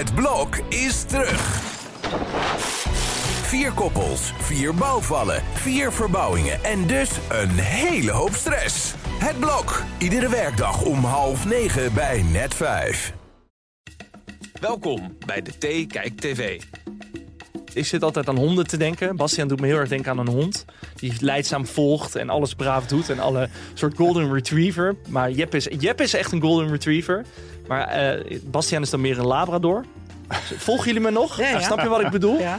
Het blok is terug. Vier koppels, vier bouwvallen, vier verbouwingen en dus een hele hoop stress. Het blok, iedere werkdag om half negen bij net vijf. Welkom bij de T Kijk TV. Ik zit altijd aan honden te denken. Bastiaan doet me heel erg denken aan een hond. Die leidzaam volgt en alles braaf doet. En alle soort golden retriever. Maar Jep is, Jep is echt een golden retriever. Maar eh Bastiaan is dan meer een labrador. Volgen jullie me nog? Ja, ja. Snap je wat ik bedoel? Ja.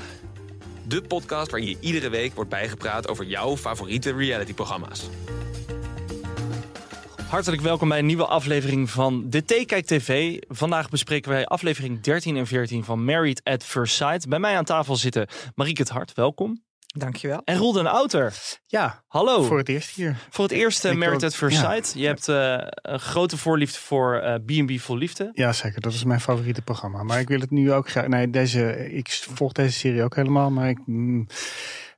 De podcast waarin je iedere week wordt bijgepraat over jouw favoriete realityprogramma's. Hartelijk welkom bij een nieuwe aflevering van de T-Kijk TV. Vandaag bespreken wij aflevering 13 en 14 van Married at First Sight. Bij mij aan tafel zitten Marieke het Hart, welkom. Dankjewel. En Roel den Outer. Ja, Hallo. voor het eerst hier. Voor het eerst wil- at First ja. Sight. Je hebt eh, een grote voorliefde voor eh, B&B Vol Liefde. Ja, zeker. Dat is mijn favoriete programma. Maar ik wil het nu ook graag. Nee, deze, ik volg deze serie ook helemaal. Maar ik, mm,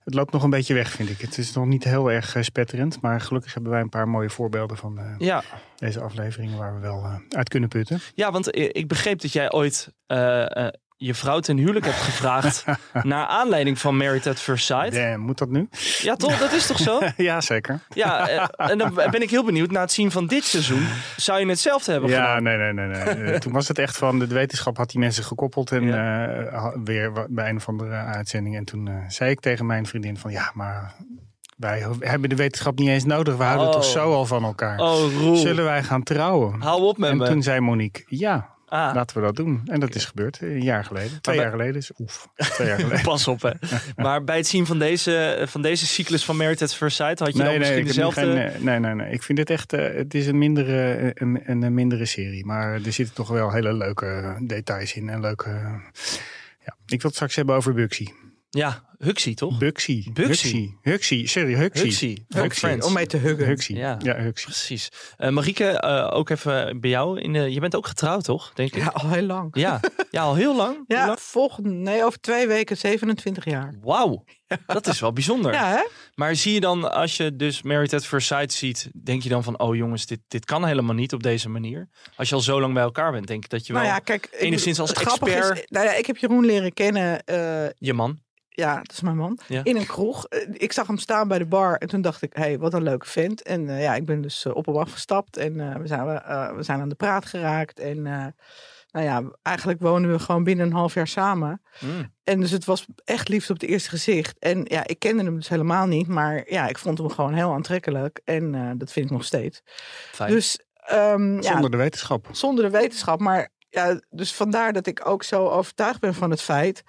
het loopt nog een beetje weg, vind ik. Het is nog niet heel erg eh, spetterend. Maar gelukkig hebben wij een paar mooie voorbeelden van eh, Ja, deze afleveringen waar we wel uit kunnen putten. ja want ik begreep dat jij ooit eh, eh, je vrouw ten huwelijk hebt gevraagd... naar aanleiding van Married at First Sight. Damn, moet dat nu? Ja, toch? Dat is toch zo? ja, zeker. Ja, eh, en dan ben ik heel benieuwd. Na het zien van dit seizoen, zou je hetzelfde hebben Ja, gedaan? nee, nee, nee. nee. Eh, Toen was het echt van de wetenschap had die mensen gekoppeld en eh, ha- weer bij een of andere uitzending. En toen eh, zei ik tegen mijn vriendin van ja, maar wij hebben de wetenschap niet eens nodig. We houden Oh. toch zo al van elkaar. Oh. Zullen wij gaan trouwen? Hou op met en me. toen zei Monique, ja, Ah, laten we dat doen. En dat is gebeurd, eh, een jaar geleden. Twee bij- jaar geleden. Dus, oef, twee jaar geleden. pas op, hè. Maar bij het zien van deze, van deze cyclus van Married at First Sight... had je dan Nee, nee, misschien dezelfde... geen, nee, nee, nee. Ik vind dit echt, eh, het is een mindere, een, een, een mindere serie. Maar er zitten toch wel hele leuke details in. En leuke, ja. Ik wil het straks hebben over Buxy. Ja, Huxley, toch? Buxy. Buxy. Huxley. Huxley. Sorry, Huxley. Huxley, van Huxley. Friends. Om mee te huggen. Huxley. Ja. Ja, Huxley. Precies. Eh Marieke, eh, ook even bij jou. In de, je bent ook getrouwd, toch? Denk ik. Ja, al heel lang. Ja, ja al heel lang. Ja, lang? volgende, nee, over twee weken 27 jaar. Wauw, dat is wel bijzonder. Ja, hè? Maar zie je dan, als je dus Married at First Sight ziet, denk je dan van, oh jongens, dit, dit kan helemaal niet op deze manier? Als je al zo lang bij elkaar bent, denk ik dat je wel Nou ja, kijk. enigszins als expert- Is, nou ja, ik heb Jeroen leren kennen. eh, je man. Ja, dat is mijn man. Ja. In een kroeg. Eh, Ik zag hem staan bij de bar. En toen dacht ik, hé, hey, wat een leuke vent. En eh, ja, ik ben dus eh, op hem afgestapt. En eh, we, zijn, eh, we zijn aan de praat geraakt. En eh, nou ja, eigenlijk wonen we gewoon binnen een half jaar samen. Mm. En dus het was echt liefde op het eerste gezicht. En ja, ik kende hem dus helemaal niet. Maar ja, ik vond hem gewoon heel aantrekkelijk. En eh, dat vind ik nog steeds. Fijn. Dus ehm, ja, Zonder de wetenschap. zonder de wetenschap. Maar ja, dus vandaar dat ik ook zo overtuigd ben van het feit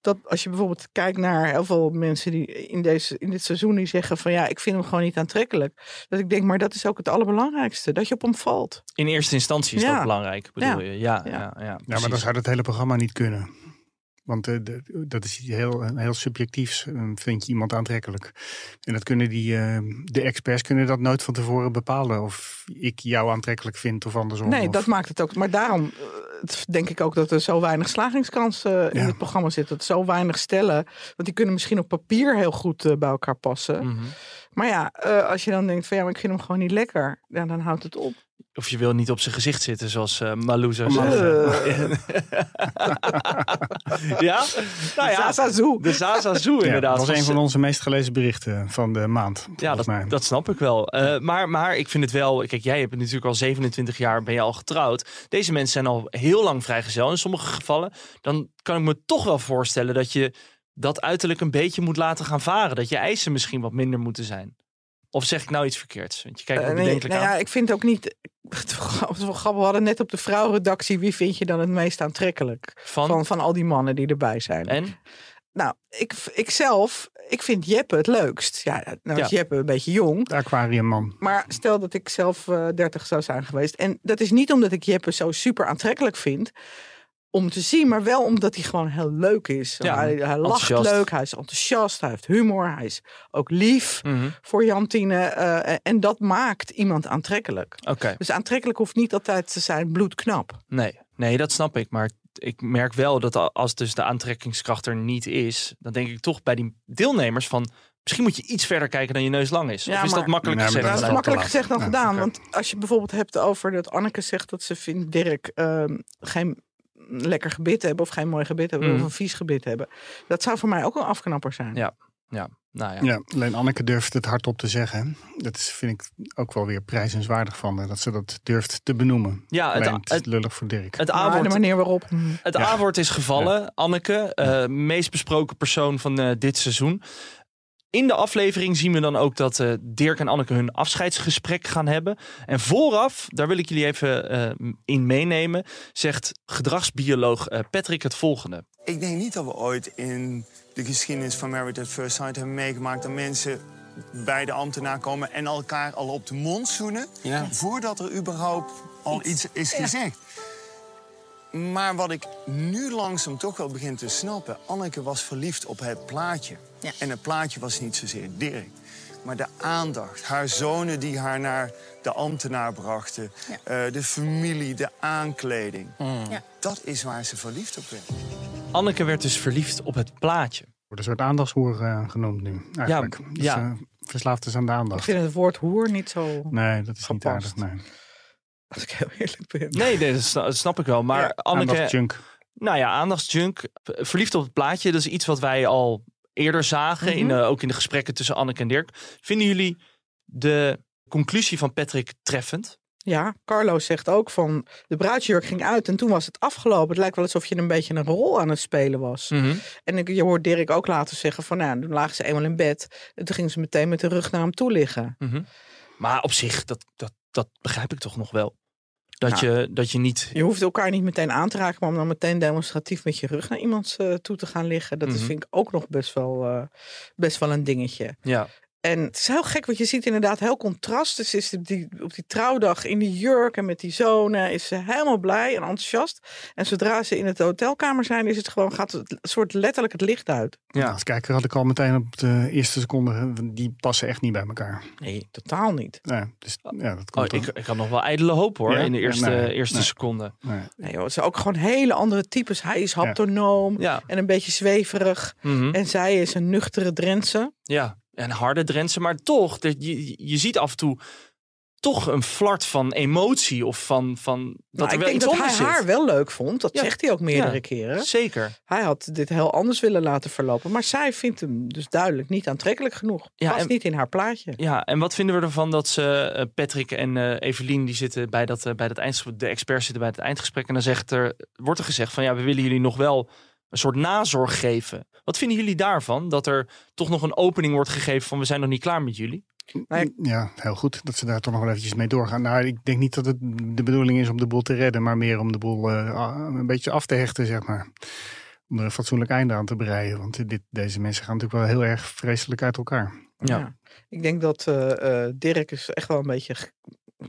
dat als je bijvoorbeeld kijkt naar heel veel mensen die in, deze, in dit seizoen die zeggen van ja, ik vind hem gewoon niet aantrekkelijk. Dat ik denk, maar dat is ook het allerbelangrijkste, dat je op hem valt. In eerste instantie is Ja. dat belangrijk, bedoel Ja. je? Ja, ja. Ja. ja, Ja, maar dan zou het hele programma niet kunnen. Want eh, de- dat is iets heel, heel subjectiefs. Vind je iemand aantrekkelijk? En dat kunnen die, eh, de experts kunnen dat nooit van tevoren bepalen. Of ik jou aantrekkelijk vind of andersom. Nee, Of- dat maakt het ook. Maar daarom eh, denk ik ook dat er zo weinig slagingskans eh, in Ja. het programma zit. Dat zo weinig stellen. Want die kunnen misschien op papier heel goed bij elkaar passen. Mhm. Maar ja, eh, als je dan denkt van ja, maar ik vind hem gewoon niet lekker. Ja, dan houdt het op. Of je wil niet op zijn gezicht zitten, zoals eh Malou zou ja? Nou ja, de Ja, inderdaad. dat was een Van onze meest gelezen berichten van de maand. Ja, dat, mij. dat snap ik wel. Eh, maar, maar ik vind het wel. Kijk, jij hebt natuurlijk al 27 jaar ben je al getrouwd. Deze mensen zijn al heel lang vrijgezel. In sommige gevallen, dan kan ik me toch wel voorstellen dat je dat uiterlijk een beetje moet laten gaan varen. Dat je eisen misschien wat minder moeten zijn. Of zeg ik nou iets verkeerds? Want je kijkt me nee, nou aan. ja, ik vind ook niet. We hadden net op de vrouwenredactie. Wie vind je dan het meest aantrekkelijk? Van, Van, van al die mannen die erbij zijn. en? Nou, ik, ik zelf. Ik vind Jeppe het leukst. Ja, nou is Ja. Jeppe een beetje jong. De aquariumman. Maar stel dat ik zelf eh 30 zou zijn geweest. En dat is niet omdat ik Jeppe zo super aantrekkelijk vind. Om te zien, maar wel omdat hij gewoon heel leuk is. Ja, hij, hij lacht enthousiast. leuk, hij is enthousiast, hij heeft humor, hij is ook lief Mhm. voor Jantine. eh, en dat maakt iemand aantrekkelijk. Oké, Dus aantrekkelijk hoeft niet altijd te zijn bloedknap. nee. Nee, dat snap ik. Maar ik merk wel dat als dus de aantrekkingskracht er niet is, dan denk ik toch bij die deelnemers van misschien moet je iets verder kijken dan je neus lang is. Ja, of is dat makkelijk gezegd? Ja, dat is wel makkelijk te laat. gezegd dan Ja, gedaan. Want als je bijvoorbeeld hebt over dat Anneke zegt dat ze vindt Dirk ehm, geen een lekker gebit hebben of geen mooi gebit hebben Mm. of een vies gebit hebben. Dat zou voor mij ook een afknapper zijn. Ja. Ja, nou ja. Ja, alleen Anneke durft het hardop te zeggen. Dat is, vind ik ook wel weer prijzenswaardig van haar. Dat ze dat durft te benoemen. Ja, het, Alleen het, is het, lullig voor Dirk. het Maar de A-woord manier waarop. hm, Het Ja. A-woord is gevallen. Anneke, eh, meest besproken persoon van eh, dit seizoen. In de aflevering zien we dan ook dat eh, Dirk en Anneke hun afscheidsgesprek gaan hebben. En vooraf, daar wil ik jullie even eh, in meenemen, zegt gedragsbioloog eh, Patrick het volgende. Ik denk niet dat we ooit in de geschiedenis van Married at First Sight hebben meegemaakt dat mensen bij de ambtenaar komen en elkaar al op de mond zoenen voordat er überhaupt al iets is gezegd. Maar wat ik nu langzaam toch wel begin te snappen, Anneke was verliefd op het plaatje. Ja. En het plaatje was niet zozeer Dirk. Maar de aandacht, haar zonen die haar naar de ambtenaar brachten, Ja. eh, de familie, de aankleding. Ja. Dat is waar ze verliefd op werd. Anneke werd dus verliefd op het plaatje. Wordt een soort aandachtshoer eh, genoemd nu. Eigenlijk. dus, ja. eh, verslaafd is aan de Ik aandacht. vind het woord hoer niet zo. Nee, dat is niet Gepast. aardig. Nee. Als ik heel eerlijk ben. Nee, nee, dat sna- dat snap ik wel. Maar Ja, Anneke, Aandachtsjunk. nou ja, aandachtsjunk, verliefd op het plaatje, dat is iets wat wij al eerder zagen. in, Mhm. eh, ook in de gesprekken tussen Anneke en Dirk. Vinden jullie de conclusie van Patrick treffend? Ja, Carlo zegt ook van de bruidsjurk ging uit en toen was het afgelopen. Het lijkt wel alsof je een beetje een rol aan het spelen was. En ik, je hoort Dirk ook later zeggen van nou, toen lagen ze eenmaal in bed. En toen gingen ze meteen met de rug naar hem toe liggen. Mhm. Maar op zich, dat, dat, dat begrijp ik toch nog wel. Dat, Ja. je, dat je niet. Je hoeft elkaar niet meteen aan te raken, maar om dan meteen demonstratief met je rug naar iemand eh, toe te gaan liggen. Dat is, Mhm. vind ik ook nog best wel, eh, best wel een dingetje. Ja. En het is heel gek, want je ziet inderdaad heel contrast. Dus is op die, op die trouwdag in die jurk en met die zonen is ze helemaal blij en enthousiast. En zodra ze in het hotelkamer zijn, is het gewoon, gaat het soort letterlijk het licht uit. Ja. Als kijker had ik al meteen op de eerste seconde, die passen echt niet bij elkaar. Nee, totaal niet. Nee, dus ja, dat Oh, komt ik, ik had nog wel ijdele hoop hoor, Ja? in de eerste, Nee, eerste nee. seconde. nee. Nee, joh, het zijn ook gewoon hele andere types. Hij is haptonoom Ja. en een beetje zweverig. Mhm. En zij is een nuchtere Drentse. Ja, en harde Drentse, maar toch, dat je, je ziet af en toe toch een flart van emotie of van, van dat Maar er ik wel denk iets dat hij zit. haar wel leuk vond. Dat Ja. zegt hij ook meerdere Ja. keren. Zeker. Hij had dit heel anders willen laten verlopen. Maar zij vindt hem dus duidelijk niet aantrekkelijk genoeg. Ja, Past en- niet in haar plaatje. Ja, en wat vinden we ervan dat ze, eh, Patrick en eh Evelien, die zitten bij dat, eh, bij dat eindgesprek, de experts zitten bij het eindgesprek. En dan zegt er, wordt er gezegd van ja, we willen jullie nog wel een soort nazorg geven. Wat vinden jullie daarvan? Dat er toch nog een opening wordt gegeven van we zijn nog niet klaar met jullie? Nee. Ja, heel goed dat ze daar toch nog wel eventjes mee doorgaan. Nou, ik denk niet dat het de bedoeling is om de boel te redden, maar meer om de boel eh, een beetje af te hechten, zeg maar. Om er een fatsoenlijk einde aan te breien. Want dit, deze mensen gaan natuurlijk wel heel erg vreselijk uit elkaar. Ja. Ik denk dat eh, eh, Dirk is echt wel een beetje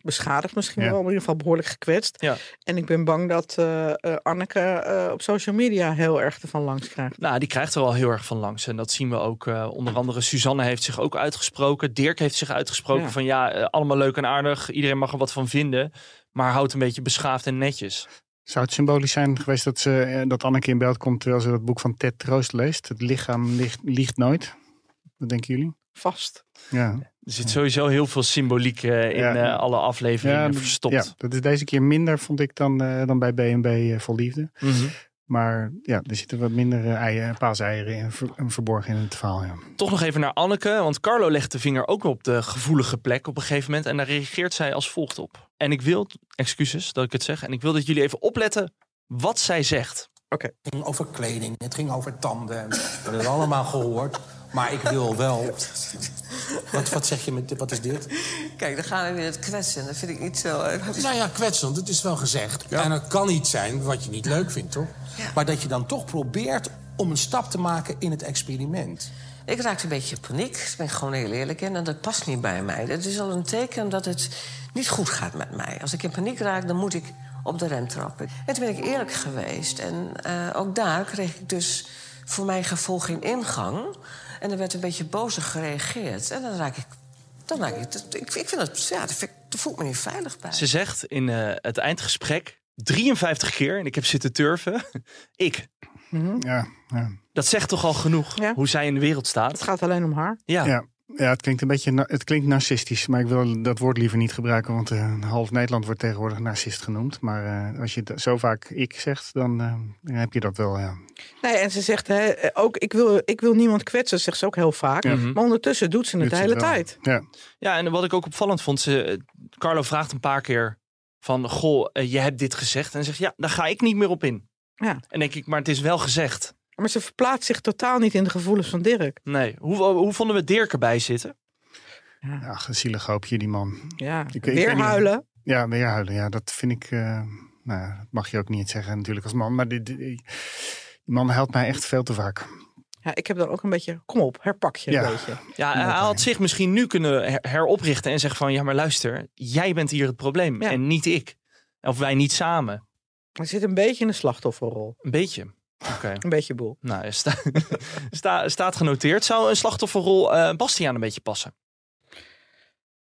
beschadigd misschien Ja. wel. In ieder geval behoorlijk gekwetst. Ja. En ik ben bang dat eh, eh, Anneke eh, op social media heel erg ervan langs krijgt. Nou, die krijgt er al heel erg van langs. En dat zien we ook. eh, onder andere Suzanne heeft zich ook uitgesproken. Dirk heeft zich uitgesproken Ja. van ja, allemaal leuk en aardig. Iedereen mag er wat van vinden. Maar houd een beetje beschaafd en netjes. Zou het symbolisch zijn geweest dat, ze, dat Anneke in beeld komt terwijl ze dat boek van Ted Troost leest? Het lichaam ligt, liegt nooit. Wat denken jullie? Vast. Ja. Er zit sowieso heel veel symboliek eh, in Ja. eh, alle afleveringen Ja, verstopt. Ja, dat is deze keer minder, vond ik, dan, eh, dan bij B&B eh, Vol Liefde. Mhm. Maar ja, er zitten wat minder eieren, paaseieren in, ver- verborgen in het verhaal. Ja. Toch nog even naar Anneke, want Carlo legt de vinger ook op de gevoelige plek op een gegeven moment. En daar reageert zij als volgt op. En ik wil, excuses dat ik het zeg, en ik wil dat jullie even opletten wat zij zegt. Het ging over kleding, het ging over tanden. We hebben het allemaal gehoord. Maar ik wil wel... Wat, wat zeg je met dit? Wat is dit? Kijk, dan gaan we weer het kwetsen. Dat vind ik niet zo... Nou ja, kwetsend, het is wel gezegd. En het kan iets zijn wat je niet leuk vindt, toch? Maar dat je dan toch probeert om een stap te maken in het experiment. Ik raakte een beetje in paniek, daar ben ik gewoon heel eerlijk in. En dat past niet bij mij. Dat is al een teken dat het niet goed gaat met mij. Als ik in paniek raak, dan moet ik op de rem trappen. En toen ben ik eerlijk geweest. En eh, ook daar kreeg ik dus voor mijn gevoel geen ingang. En er werd een beetje bozig gereageerd. En dan raak ik... Dan raak ik, ik, ik vind dat, ja, dat, vind ik, dat voelt me niet veilig bij. Ze zegt in eh, het eindgesprek 53 keer, en ik heb zitten turven, ik. Ja, ja. Dat zegt toch al genoeg Ja. hoe zij in de wereld Het staat? gaat alleen om haar. Ja. Ja. Ja, het klinkt een beetje het klinkt narcistisch, maar ik wil dat woord liever niet gebruiken, want eh, half Nederland wordt tegenwoordig narcist genoemd. Maar eh, als je het zo vaak ik zegt, dan, eh, dan heb je dat wel. Ja. Nee, en ze zegt hè, ook, ik wil, ik wil niemand kwetsen, zegt ze ook heel vaak. Maar ondertussen doet ze het Doet de hele tijd. Ja. Ja, en wat ik ook opvallend vond, ze, Carlo vraagt een paar keer van, goh, je hebt dit gezegd. En zegt, ja, daar ga ik niet meer op in. Ja. En denk ik, maar het is wel gezegd. Maar ze verplaatst zich totaal niet in de gevoelens van Dirk. Nee. Hoe, hoe vonden we Dirk erbij zitten? Ach, een zielig hoopje, die man. Ja, Ik- ik weet weer niet- huilen. Ja, weer huilen. Ja, dat vind ik. eh, nou, ja, dat mag je ook niet zeggen, natuurlijk, als man. Maar die, die, die man helpt mij echt veel te vaak. Ja, ik heb dan ook een beetje, kom op, herpak je Ja. een beetje. Ja, hij had zich misschien nu kunnen her- heroprichten en zeggen van, ja, maar luister, jij bent hier het probleem Ja. en niet ik. Of wij niet samen. Hij zit een beetje in de slachtofferrol. Een beetje. Een beetje boel. Nou, sta, sta, staat genoteerd. Zou een slachtofferrol eh Bastiaan een beetje passen?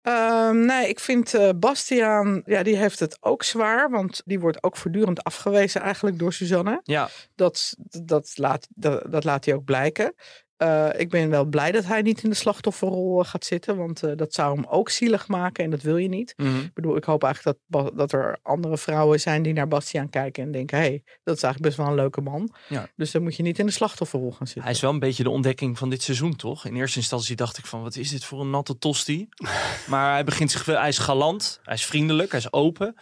Ehm, nee, ik vind eh, Bastiaan, ja, die heeft het ook zwaar. Want die wordt ook voortdurend afgewezen eigenlijk door Suzanne. Ja. Dat, dat, laat, dat, dat laat hij ook blijken. Eh, ik ben wel blij dat hij niet in de slachtofferrol eh, gaat zitten. Want eh, dat zou hem ook zielig maken en dat wil je niet. Mhm. Ik bedoel, ik hoop eigenlijk dat, dat er andere vrouwen zijn die naar Bastiaan kijken en denken: hé, hey, dat is eigenlijk best wel een leuke man. Ja. Dus dan moet je niet in de slachtofferrol gaan zitten. Hij is wel een beetje de ontdekking van dit seizoen, toch? In eerste instantie dacht ik van, wat is dit voor een natte tosti? maar hij begint zich, wel- hij is galant, hij is vriendelijk, hij is open.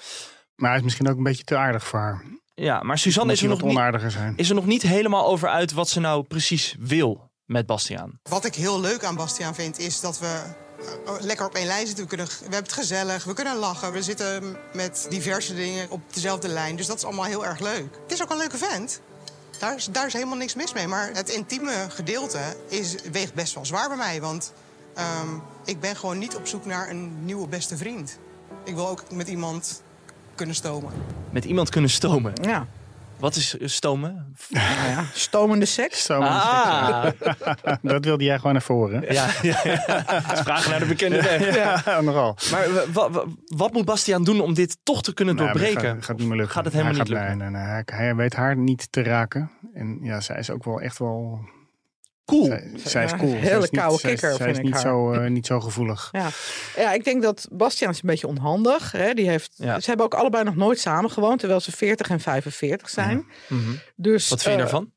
Maar hij is misschien ook een beetje te aardig voor haar. Ja, maar Suzanne is er, nog niet, zijn. is er nog niet helemaal over uit wat ze nou precies wil met Bastiaan. Wat ik heel leuk aan Bastiaan vind, is dat we eh, lekker op één lijn zitten. We, kunnen, we hebben het gezellig, we kunnen lachen. We zitten met diverse dingen op dezelfde lijn. Dus dat is allemaal heel erg leuk. Het is ook een leuke vent. Daar is, daar is helemaal niks mis mee. Maar het intieme gedeelte is, weegt best wel zwaar bij mij. Want ehm, ik ben gewoon niet op zoek naar een nieuwe beste vriend. Ik wil ook met iemand kunnen stomen. Met iemand kunnen stomen. Ja, Wat is eh, stomen? nou ja, stomende seks. Zo, Ah, dat wilde jij gewoon even horen. ja, ja, ja. Vragen naar de bekende weg. Ja, nogal. Maar wat moet Bastiaan doen om dit toch te kunnen Nou, doorbreken? gaat, gaat niet meer lukken. Gaat het helemaal Hij niet gaat- lukken? Nee, nee, nee. Hij, hij weet haar niet te raken. En ja, zij is ook wel echt wel... Cool. Zij, zij is cool. een hele is niet- koude kikker, Zij vind is ik niet haar. zo, eh, niet zo gevoelig. Ja. ja, ik denk dat Bastiaan is een beetje onhandig. Hè? Die heeft, Ja. Ze hebben ook allebei nog nooit samen gewoond, terwijl ze 40 en 45 zijn. Mhm. Dus, Wat vind je eh, daarvan?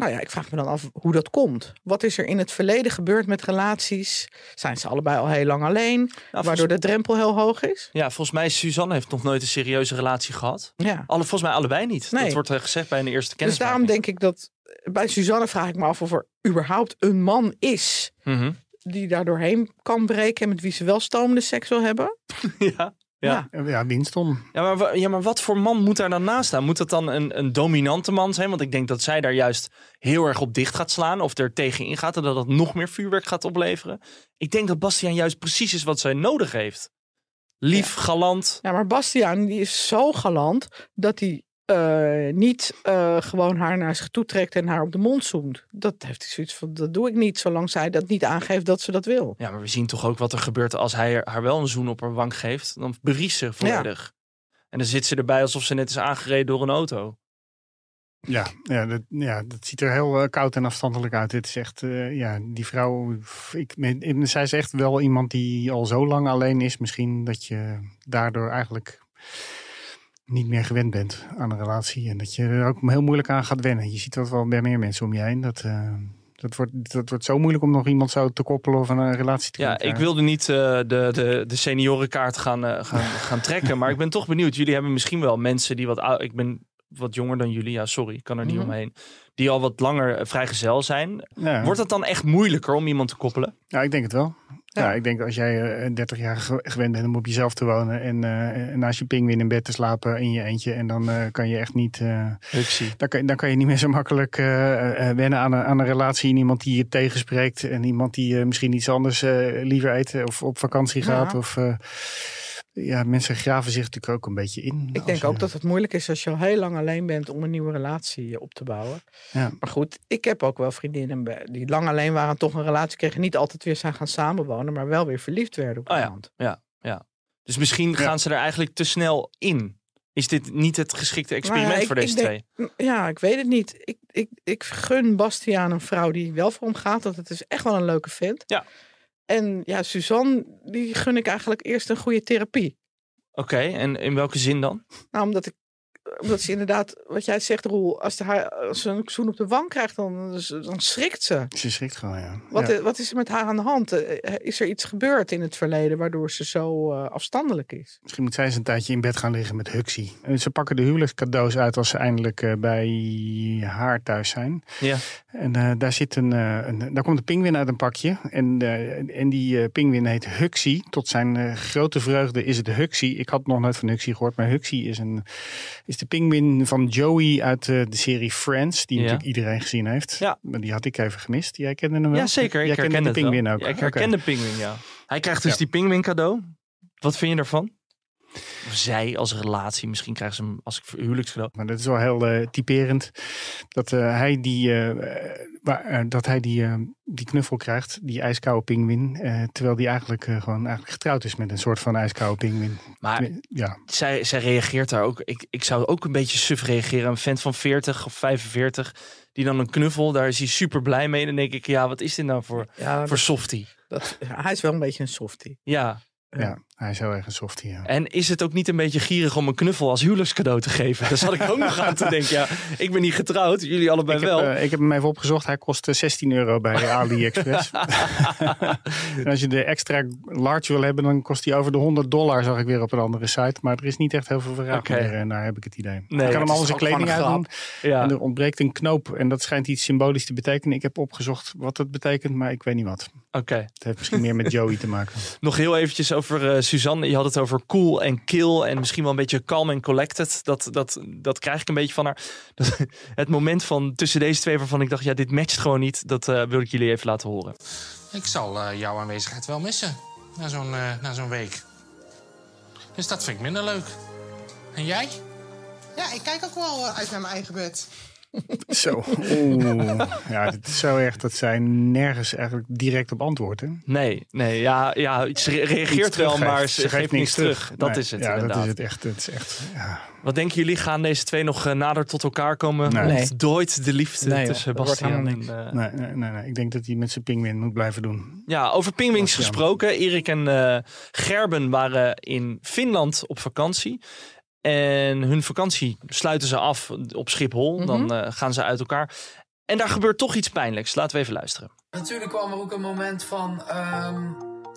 Nou ja, ik vraag me dan af hoe dat komt. Wat is er in het verleden gebeurd met relaties? Zijn ze allebei al heel lang alleen, waardoor de drempel heel hoog is? Ja, volgens mij Suzanne heeft nog nooit een serieuze relatie gehad. Ja. Alle, volgens mij allebei niet. Nee. Dat wordt eh, gezegd bij een eerste Dus kennismaking. daarom denk ik dat bij Suzanne vraag ik me af of er überhaupt een man is Mhm. die daar doorheen kan breken en met wie ze wel stomende seks wil hebben. ja. Ja. Ja. Ja, Winston. Ja, maar, ja, maar wat voor man moet daar dan naast staan? Moet dat dan een, een dominante man zijn? Want ik denk dat zij daar juist heel erg op dicht gaat slaan. Of er tegenin gaat en dat dat nog meer vuurwerk gaat opleveren. Ik denk dat Bastiaan juist precies is wat zij nodig heeft. Lief, galant. Ja, maar Bastiaan die is zo galant dat hij eh, niet eh, gewoon haar naar zich toe trekt en haar op de mond zoemt. Dat heeft hij zoiets van, dat doe ik niet, zolang zij dat niet aangeeft dat ze dat wil. Ja, maar we zien toch ook wat er gebeurt als hij haar wel een zoen op haar wang geeft. Dan beriest ze volledig. En dan zit ze erbij alsof ze net is aangereden door een auto. Ja, ja, dat, ja, dat ziet er heel eh, koud en afstandelijk uit. Het is echt, eh, ja, die vrouw. Ik, ik- zij is echt wel iemand die al zo lang alleen is. Misschien dat je daardoor eigenlijk niet meer gewend bent aan een relatie. En dat je er ook heel moeilijk aan gaat wennen. Je ziet dat wel bij meer mensen om je heen. Dat, eh, dat, wordt, dat wordt zo moeilijk om nog iemand zo te koppelen of een relatie te Ja, kunnen ik wilde niet eh, de, de, de seniorenkaart gaan, eh, gaan, gaan trekken. Maar ik ben toch benieuwd. Jullie hebben misschien wel mensen die wat oud... Ik ben wat jonger dan jullie. Ja, sorry, ik kan er niet Mhm. omheen. Die al wat langer eh, vrijgezel zijn. Ja. Wordt het dan echt moeilijker om iemand te koppelen? Ja, ik denk het wel. Ja, Ja. ik denk als jij eh, 30 jaar ge- gewend bent om op jezelf te wonen en, eh, en naast je pinguïn in bed te slapen in je eentje. En dan eh, kan je echt niet, eh, dan, kan, dan kan je niet meer zo makkelijk eh, eh, wennen aan een, aan een relatie. En iemand die je tegenspreekt en iemand die eh, misschien iets anders eh, liever eet of op vakantie gaat. Ja. Of, eh, ja, mensen graven zich natuurlijk ook een beetje in. Ik denk je- ook dat het moeilijk is als je al heel lang alleen bent om een nieuwe relatie op te bouwen. Ja. Maar goed, ik heb ook wel vriendinnen die lang alleen waren en toch een relatie kregen. Niet altijd weer zijn gaan samenwonen, maar wel weer verliefd werden op Oh ja. iemand. Ja, ja. Dus misschien gaan ze er eigenlijk te snel in. Is dit niet het geschikte experiment voor deze twee? Ja, ik weet het niet. Ik, ik, ik gun Bastiaan een vrouw die wel voor hem gaat. Want het is echt wel een leuke vent. Ja. En ja, Suzanne, die gun ik eigenlijk eerst een goede therapie. Oké, en in welke zin dan? Nou, omdat ik omdat ze inderdaad, wat jij zegt, Roel, als, de haar, als ze een zoen op de wang krijgt, dan, dan schrikt ze. Ze schrikt gewoon, ja. Wat, ja. wat is er met haar aan de hand? Eh, Is er iets gebeurd in het verleden waardoor ze zo eh, afstandelijk is? Misschien moet zij eens een tijdje in bed gaan liggen met Huxie. En ze pakken de huwelijkscadeaus uit als ze eindelijk eh, bij haar thuis zijn. Ja. En eh, daar, zit een, eh, een, daar komt een pinguïn uit een pakje. En, eh, en die eh pinguïn heet Huxie. Tot zijn eh, grote vreugde is het Huxie. Ik had nog nooit van Huxie gehoord. Maar Huxie is, een, is de pinguïn van Joey uit eh, de serie Friends. Die Ja. natuurlijk iedereen gezien heeft. Ja. Maar die had ik even gemist. Jij kende hem wel? Ja, zeker. Jij Ik herken de pinguïn ook. Ja, ik herken de pinguïn, ja. Hij krijgt dus Ja. die pinguïn cadeau. Wat vind je daarvan? Of zij als relatie, misschien krijgt ze hem als ik huwelijkscadeau. Maar dat is wel heel eh, typerend. Dat eh, hij die, eh, eh, waar, eh, dat hij die, eh, die knuffel krijgt, die ijskoude pinguïn. eh, terwijl die eigenlijk eh, gewoon eigenlijk getrouwd is met een soort van ijskoude pinguïn. Maar Ja, zij, zij reageert daar ook. Ik, ik zou ook een beetje suf reageren. Een vent van 40 of 45, die dan een knuffel, daar is hij super blij mee. Dan denk ik, ja, wat is dit nou voor, Ja, voor dat, softie? dat- hij is wel een beetje een softie. Ja. Ja, hij is heel erg een softie. Ja. En is het ook niet een beetje gierig om een knuffel als huwelijkscadeau te geven? Daar zat ik ook nog aan te denken. Ja, ik ben niet getrouwd, jullie allebei Ik heb, wel. eh, ik heb hem even opgezocht. Hij kost eh, 16 euro bij AliExpress. en als je de extra large wil hebben, dan kost hij over de 100 dollar, zag ik weer op een andere site. Maar er is niet echt heel veel Oké. meer. En daar heb ik het idee. Nee, je kan hem al zijn kleding uitdoen. ja. En er ontbreekt een knoop. En dat schijnt iets symbolisch te betekenen. Ik heb opgezocht wat dat betekent, maar ik weet niet wat. Oké. Het heeft misschien meer met Joey te maken. Nog heel eventjes over eh, Suzanne. Je had het over cool en kill en misschien wel een beetje calm en collected. Dat, dat, dat krijg ik een beetje van haar. Dat, het moment van tussen deze twee waarvan ik dacht, ja, dit matcht gewoon niet. Dat eh, wil ik jullie even laten horen. Ik zal eh, jouw aanwezigheid wel missen na zo'n na zo'n week. Dus dat vind ik minder leuk. En jij? Ja, ik kijk ook wel uit naar mijn eigen bed. Zo. Oeh. Ja, dit is zo erg dat zij nergens eigenlijk direct op antwoordt. Hè? Nee, nee, ja, ja ze re- reageert Iets wel, maar ze, geeft niks terug. Dat Nee, is het ja, inderdaad. dat is het echt. Het is echt ja. Wat denken jullie? Gaan deze twee nog eh, nader tot elkaar komen? Nee. Nee. Ontdooit de liefde Nee, tussen Bastiaan en... eh, Nee, nee, nee, nee. Ik denk dat hij met zijn pinguïn moet blijven doen. Ja, over pingwings gesproken. Erik en eh, Gerben waren in Finland op vakantie. En hun vakantie sluiten ze af op Schiphol. Mhm. Dan eh, gaan ze uit elkaar. En daar gebeurt toch iets pijnlijks. Laten we even luisteren. Natuurlijk kwam er ook een moment van ehm,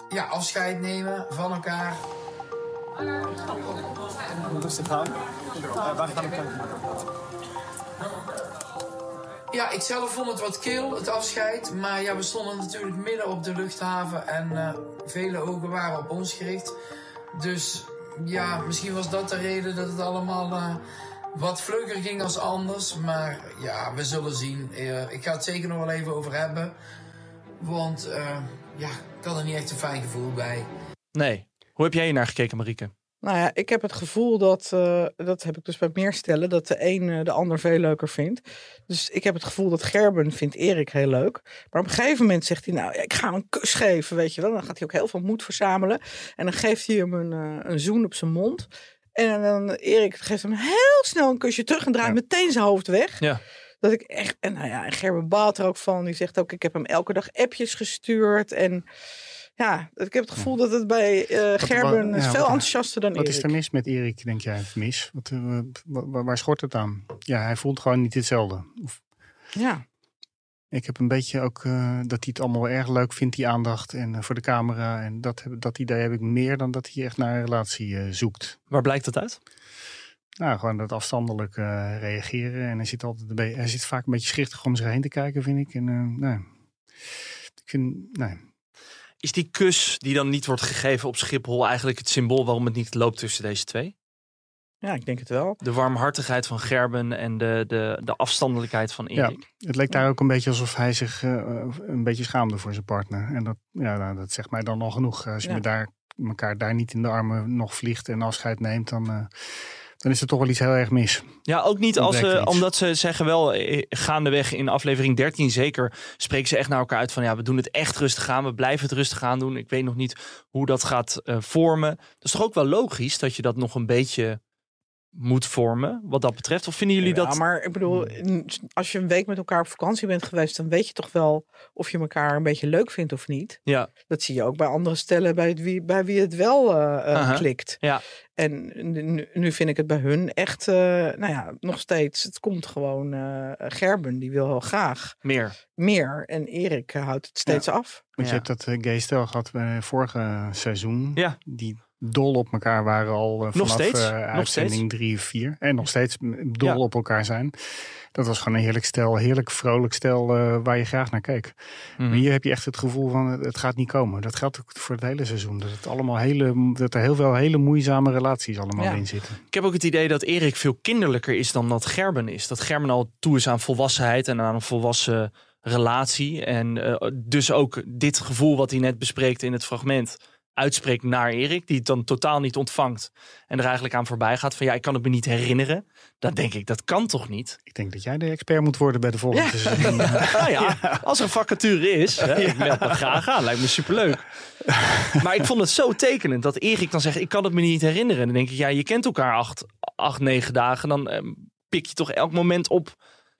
ja, afscheid nemen van elkaar. Rustig aan. Uh, waar gaan we Ja, ik zelf vond het wat kil, het afscheid. Maar ja, we stonden natuurlijk midden op de luchthaven en eh, vele ogen waren op ons gericht. Dus ja, misschien was dat de reden dat het allemaal eh, wat vlugger ging als anders. Maar ja, we zullen zien. Eh, ik ga het zeker nog wel even over hebben. Want eh, ja, ik had er niet echt een fijn gevoel bij. Nee. Hoe heb jij hier naar gekeken, Marieke? Nou ja, ik heb het gevoel dat, eh, dat heb ik dus bij meer stellen, dat de een eh, de ander veel leuker vindt. Dus ik heb het gevoel dat Gerben vindt Erik heel leuk. Maar op een gegeven moment zegt hij, nou ik ga hem een kus geven, weet je wel. Dan gaat hij ook heel veel moed verzamelen. En dan geeft hij hem een, eh, een zoen op zijn mond. En dan Erik geeft hem heel snel een kusje terug en draait Ja. meteen zijn hoofd weg. Ja. Dat ik echt, en nou ja, en Gerben baalt er ook van. Die zegt ook, ik heb hem elke dag appjes gestuurd. En ja, ik heb het gevoel dat het bij eh, Gerben ja, veel wat- enthousiaster dan Wat Erik. is er mis met Erik, denk jij? Mis? Wat, eh, wa- wa- waar schort het aan? Ja, hij voelt gewoon niet hetzelfde. Of, Ja. ik heb een beetje ook eh, dat hij het allemaal erg leuk vindt, die aandacht. En eh, voor de camera. En dat, dat idee heb ik meer dan dat hij echt naar een relatie eh, zoekt. Waar blijkt dat uit? Nou, gewoon dat afstandelijk eh, reageren. En hij zit, altijd een beetje, hij zit vaak een beetje schichtig om zich heen te kijken, vind ik. En eh, nou, ik vind, nee. Is die kus die dan niet wordt gegeven op Schiphol eigenlijk het symbool waarom het niet loopt tussen deze twee? ja, ik denk het wel. De warmhartigheid van Gerben en de, de, de afstandelijkheid van Ja, Erik. het leek daar ook een beetje alsof hij zich eh, een beetje schaamde voor zijn partner. En dat, ja, nou, dat zegt mij dan al genoeg. Als je Ja. me daar, elkaar daar niet in de armen nog vliegt en afscheid neemt, dan, eh, dan is er toch wel iets heel erg mis. Ja, ook niet als ze, omdat ze zeggen wel, eh, gaandeweg in aflevering 13 zeker, spreken ze echt naar elkaar uit van ja, we doen het echt rustig aan, we blijven het rustig aan doen. Ik weet nog niet hoe dat gaat eh, vormen. Dat is toch ook wel logisch dat je dat nog een beetje moet vormen, wat dat betreft? Of vinden jullie Ja, dat... maar ik bedoel, in- als je een week met elkaar op vakantie bent geweest, dan weet je toch wel of je elkaar een beetje leuk vindt of niet. Ja, Dat zie je ook bij andere stellen bij wie, bij wie het wel eh, eh, klikt. ja. En nu, nu vind ik het bij hun echt, eh, nou ja, nog steeds. Het komt gewoon. eh, Gerben, die wil heel graag meer. meer. En Erik houdt het steeds af. Want Ja. je hebt dat gay stel gehad bij vorige seizoen. Ja. Die dol op elkaar waren al eh, Nog vanaf steeds? eh, Nog uitzending steeds? drie of vier. En nog steeds dol Ja. op elkaar zijn. Dat was gewoon een heerlijk stel, heerlijk vrolijk stel eh, waar je graag naar keek. Mhm. Maar hier heb je echt het gevoel van het- gaat niet komen. Dat geldt ook voor het hele seizoen. Dat, het allemaal hele, dat er heel veel hele moeizame relaties allemaal Ja. in zitten. Ik heb ook het idee dat Erik veel kinderlijker is dan dat Gerben is. Dat Gerben al toe is aan volwassenheid en aan een volwassen relatie. En dus ook dit gevoel wat hij net bespreekt in het fragment uitspreekt naar Erik. Die het dan totaal niet ontvangt. En er eigenlijk aan voorbij gaat van ja, ik kan het me niet herinneren. Dan denk ik, dat kan toch niet? Ik denk dat jij de expert moet worden bij de volgende Ja. seizoen. Nou ja, als er een vacature is, hè, ik meld me graag aan. Lijkt me superleuk. Maar ik vond het zo tekenend dat Erik dan zegt, ik kan het me niet herinneren. Dan denk ik, ja, je kent elkaar acht, acht negen dagen. Dan eh, pik je toch elk moment op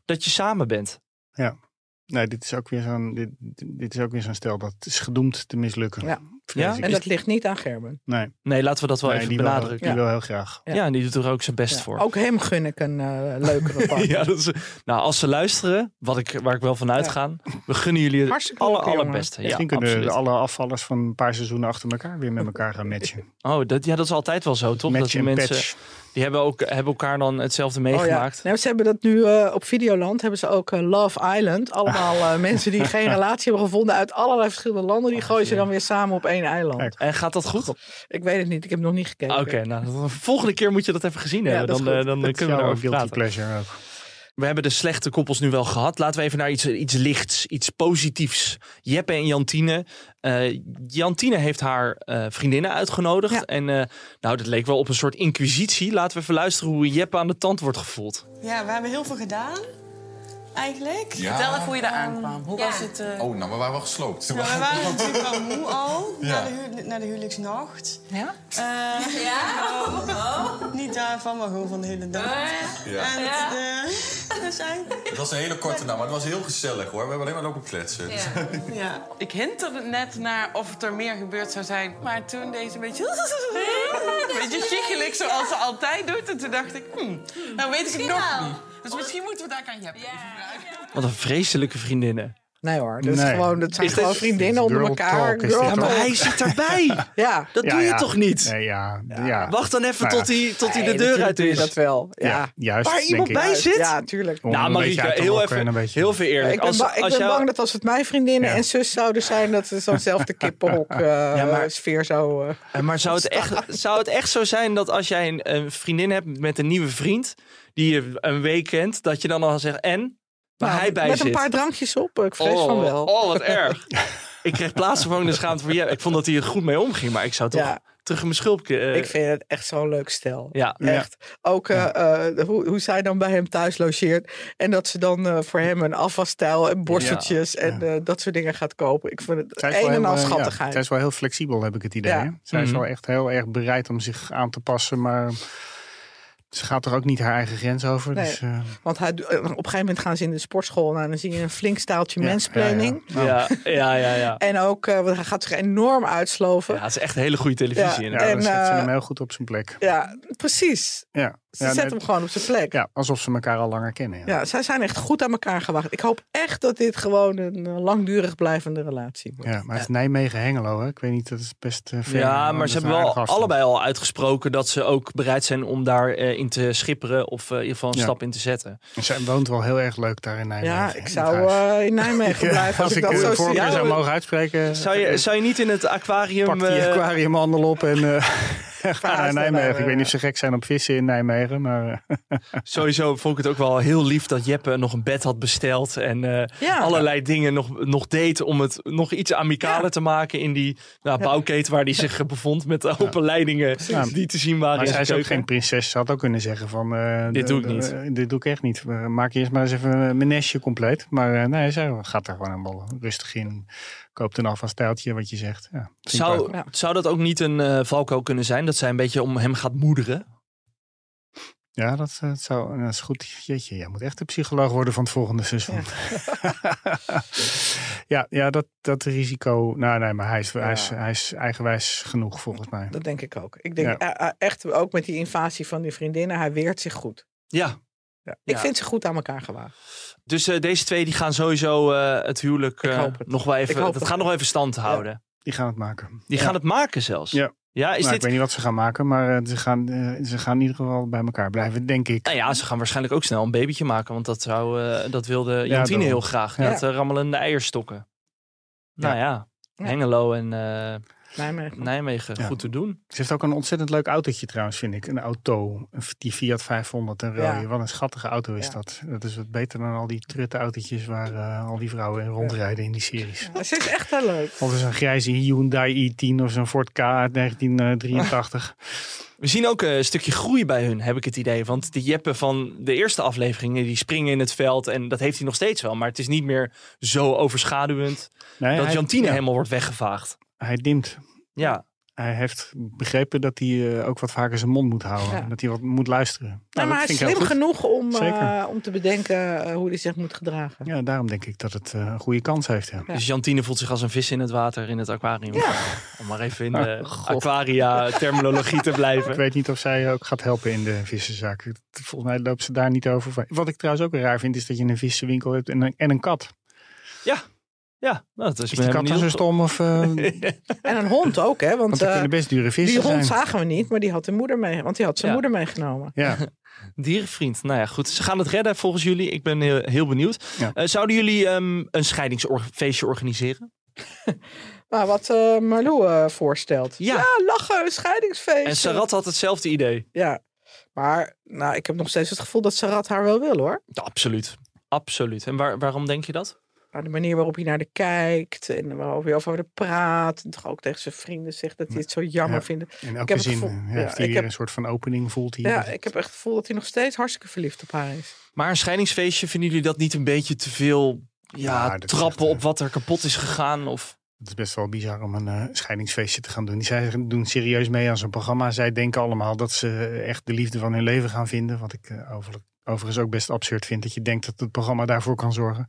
dat je samen bent. Nee, dit is ook weer zo'n dit, dit is ook weer zo'n stel dat is gedoemd te mislukken. Ja. Ja? En dat ligt niet aan Gerben. Nee, Nee, laten we dat wel nee, even die wil, benadrukken. die wil heel graag. Ja. en die doet er ook zijn best Ja. voor. Ook hem gun ik een eh, leukere partner. Ja, dat is, nou, als ze luisteren, wat ik, waar ik wel van uitga, we gunnen jullie het Hartstikke aller, leuk, jongen. allerbeste. Ja, Misschien kunnen absoluut. alle afvallers van een paar seizoenen achter elkaar weer met elkaar gaan matchen. Oh, dat, ja, dat is altijd wel zo, toch? dat Match die en mensen, patch. die hebben, ook, hebben elkaar dan hetzelfde Oh ja. meegemaakt. Nou, ze hebben dat nu eh, op Videoland. Hebben ze ook eh, Love Island. Allemaal mensen die geen relatie hebben gevonden uit allerlei verschillende landen. Die gooien ze dan weer samen op één eiland. Kijk. En gaat dat goed? Ik weet het niet. Ik heb nog niet gekeken. Oké, nou, de volgende keer moet je dat even gezien hebben. Dan, eh, dan Dat is kunnen we guilty praten. pleasure ook. We hebben de slechte koppels nu wel gehad. Laten we even naar iets, iets lichts, iets positiefs. Jeppe en Jantine. Eh, Jantine heeft haar eh, vriendinnen uitgenodigd. Ja. En eh, nou, dat leek wel op een soort inquisitie. Laten we even luisteren hoe Jeppe aan de tand wordt gevoeld. Ja, we hebben heel veel gedaan. Eigenlijk. Ja. Vertel even hoe je daar aankwam. Hoe was het? eh, Oh, nou, we waren wel gesloopt. nou, we waren natuurlijk wel moe al Ja. na, de na de huwelijksnacht. Ja? Eh, ja? Niet daarvan, maar gewoon van de hele dag. Ja. En het, eh, zijn... Het was een hele korte naam, maar het was heel gezellig hoor. We hebben alleen maar lopen kletsen. Ja. Ik hintte net naar of er meer gebeurd zou zijn. Maar toen deed ze een beetje... Een beetje chichelig zoals ze altijd doet. En toen dacht ik, hmm, nou weet ik het nog niet. Dus misschien moeten we daar aan even vragen. Wat een vreselijke vriendinnen. Nee hoor. Dat, is Nee. gewoon, dat zijn Is dit- gewoon vriendinnen onder elkaar. talk Ja, maar talk. hij zit erbij. Ja. Dat Ja, doe je ja. toch niet? Nee, ja, ja. Wacht dan even Nou tot hij tot hij Nee, de deur uit je is. dat wel. Ja. Ja, juist, Waar denk iemand ik. bij zit? Ja, tuurlijk. Om Nou, Marieke, heel even, een beetje- heel veel eerlijk. Ik ben, als, ik als ben jou- bang dat als het mijn vriendinnen Ja. en zus zouden zijn, dat ze zo'nzelfde kippenhok eh Ja, maar- sfeer zou... eh, Eh, Maar zou het, echt, zou het echt zo zijn dat als jij een, een vriendin hebt met een nieuwe vriend, die je een week kent, dat je dan al zegt en? Waar nou, hij bij met zit. een paar drankjes op. Ik vrees oh, van wel. Oh, wat erg. ik kreeg plaatsvervangende schaamte voor je. Ik vond dat hij er goed mee omging, maar ik zou toch Ja. terug in mijn schulpje... eh, Ik vind het echt zo'n leuk stel. ja. Echt. Ook eh, eh, hoe, hoe zij dan bij hem thuis logeert. En dat ze dan eh, voor hem een afwasstijl en borsteltjes en eh, dat soort dingen gaat kopen. Ik vind het Zij is een en al eh, ja, schattigheid. zij is wel heel flexibel, heb ik het idee. Zij is Mhm. wel echt heel erg bereid om zich aan te passen, maar ze gaat er ook niet haar eigen grens over. Nee. Dus, eh, Want hij, doet- op een gegeven moment gaan ze in de sportschool. Nou, dan zie je een flink staaltje Ja, mansplaining. ja, Ja, ja, ja, ja. En ook, eh, want hij gaat zich enorm uitsloven. Ja, het is echt hele goede televisie. Ja. En, dan zet ze eh, hem heel goed op zijn plek. Ja, precies. Ja, Ze ja, zetten net- hem gewoon op zijn plek. Ja. ja, alsof ze elkaar al langer kennen. Ja. zij zijn echt goed aan elkaar gewacht. Ik hoop echt dat dit gewoon een eh, langdurig blijvende relatie wordt. Ja, maar het is Nijmegen-Hengelo, hè? Ik weet niet, dat is best uh, ver. Ja, maar ze hebben wel allebei al uitgesproken dat ze ook bereid zijn om daarin in te schipperen of eh, in ieder geval een Ja. stap in te zetten. En Zij woont wel heel erg leuk daar in Nijmegen. Ja, ik zou eh, in Nijmegen blijven als, ik dat eh, zo voorkeur Ja, zou mogen uitspreken, Zou je, zou je niet in het aquarium... pak die eh, aquariumhandel op en eh, ga naar naar Nijmegen. Ik weet niet of ze gek zijn op vissen in Nijmegen, maar eh, Sowieso vond ik het ook wel heel lief dat Jeppe nog een bed had besteld. En eh, Ja. allerlei dingen nog, nog deed om het nog iets amicaler Ja. te maken in die nou, bouwketen waar hij zich bevond. Met de open leidingen Ja. die te zien waren Maar zij is ook geen prinses. Ze had ook kunnen zeggen van... eh, Dit doe ik niet. dit doe ik echt niet. Maak eerst maar eens even mijn nestje compleet. Maar eh, nee, zij gaat er gewoon helemaal rustig in. Koopt een afvalstijltje, wat je zegt. Ja, Zou. Ja. zou dat ook niet een eh valko kunnen zijn? Dat zij een beetje om hem gaat moederen? Ja, dat, eh, dat, zou, dat is goed. Jeetje, jij moet echt de psycholoog worden van het volgende seizoen. Ja, ja, dat, dat risico. Nou, nee, maar hij is, hij, is, hij is eigenwijs genoeg volgens mij. Dat denk ik ook. Ik denk Ja. eh, eh, echt ook met die invasie van die vriendinnen, hij weert zich goed. Ja. Ja. Ik Ja. vind ze goed aan elkaar gewaagd. Dus eh, deze twee die gaan sowieso eh, het huwelijk eh, het. nog wel even. Dat het. gaat nog even stand houden. Die gaan het maken. Die gaan het maken zelfs. Ja. Ja, is Nou, dit. Ik weet niet wat ze gaan maken, maar eh, ze, gaan, ze gaan in ieder geval bij elkaar blijven, denk ik. Nou ja, ze gaan waarschijnlijk ook snel een babytje maken. Want dat, zou, eh, dat wilde Jantine heel graag. Eh, rammelende eierstokken. Nou ja, Ja. Hengelo en eh, Nijmegen. Nijmegen. Ja. Goed te doen. Ze heeft ook een ontzettend leuk autootje trouwens, vind ik. Een auto, die Fiat 500, een rode. Ja. Wat een schattige auto is Ja. dat. Dat is wat beter dan al die trutte autootjes waar eh, al die vrouwen in rondrijden in die series. Ja, ze is echt heel leuk. Of is een grijze Hyundai i10 of zo'n Ford K uit 1983. We zien ook eh, een stukje groei bij hun, heb ik het idee. Want die Jeppe van de eerste afleveringen, die springen in het veld. En dat heeft hij nog steeds wel. Maar het is niet meer zo overschaduwend Nee, dat hij- Jantine ja, helemaal wordt weggevaagd. Hij dimt. Ja, Hij heeft begrepen dat hij eh, ook wat vaker zijn mond moet houden. Ja. Dat hij wat moet luisteren. Ja, Nou, maar hij is ik slim genoeg om, Zeker. eh, om te bedenken eh, hoe hij zich moet gedragen. Ja, daarom denk ik dat het eh, een goede kans heeft. Ja. dus Jantine voelt zich als een vis in het water in het aquarium. Om maar even in de God. aquaria-terminologie te Ik blijven. weet niet of zij ook gaat helpen in de vissenzaak. Volgens mij loopt ze daar niet over. Wat ik trouwens ook raar vind, is dat je een vissenwinkel hebt en een, en een kat. Ja, ja nou, dat is, Is die kat dan zo stom? Of, eh, En een hond ook, hè? Want, want eh, kunnen best dure die vissen hond zijn. zagen we niet, maar die had de moeder mee, want die had zijn Ja. moeder meegenomen. Ja, Dierenvriend. Nou ja, goed. Ze gaan het redden volgens jullie. Ik ben heel, heel benieuwd. Ja. Eh, zouden jullie ehm, een scheidingsfeestje organiseren? Maar wat eh Marlou eh, voorstelt. Ja. lachen, een scheidingsfeest. En Sarat had hetzelfde idee. Ja, maar nou, ik heb nog steeds het gevoel dat Sarat haar wel wil, hoor. Ja, absoluut. Absoluut. En waar, waarom denk je dat? Nou, de manier waarop hij naar de kijkt en waarop hij over haar praat. En toch ook tegen zijn vrienden zegt dat hij het zo jammer Ja, vindt. in Ik elke heb het zin gevoel- eh, ja, heeft hij ik weer heb- een soort van opening voelt hij. Ja, ik heb echt het gevoel dat hij nog steeds hartstikke verliefd op haar is. Maar een scheidingsfeestje, vinden jullie dat niet een beetje te veel ja, trappen echt, eh, op wat er kapot is gegaan? Of... Het is best wel bizar om een eh, scheidingsfeestje te gaan doen. Die zij doen serieus mee aan zo'n programma. Zij denken allemaal dat ze echt de liefde van hun leven gaan vinden. Wat ik eh, over, overigens ook best absurd vind. Dat je denkt dat het programma daarvoor kan zorgen.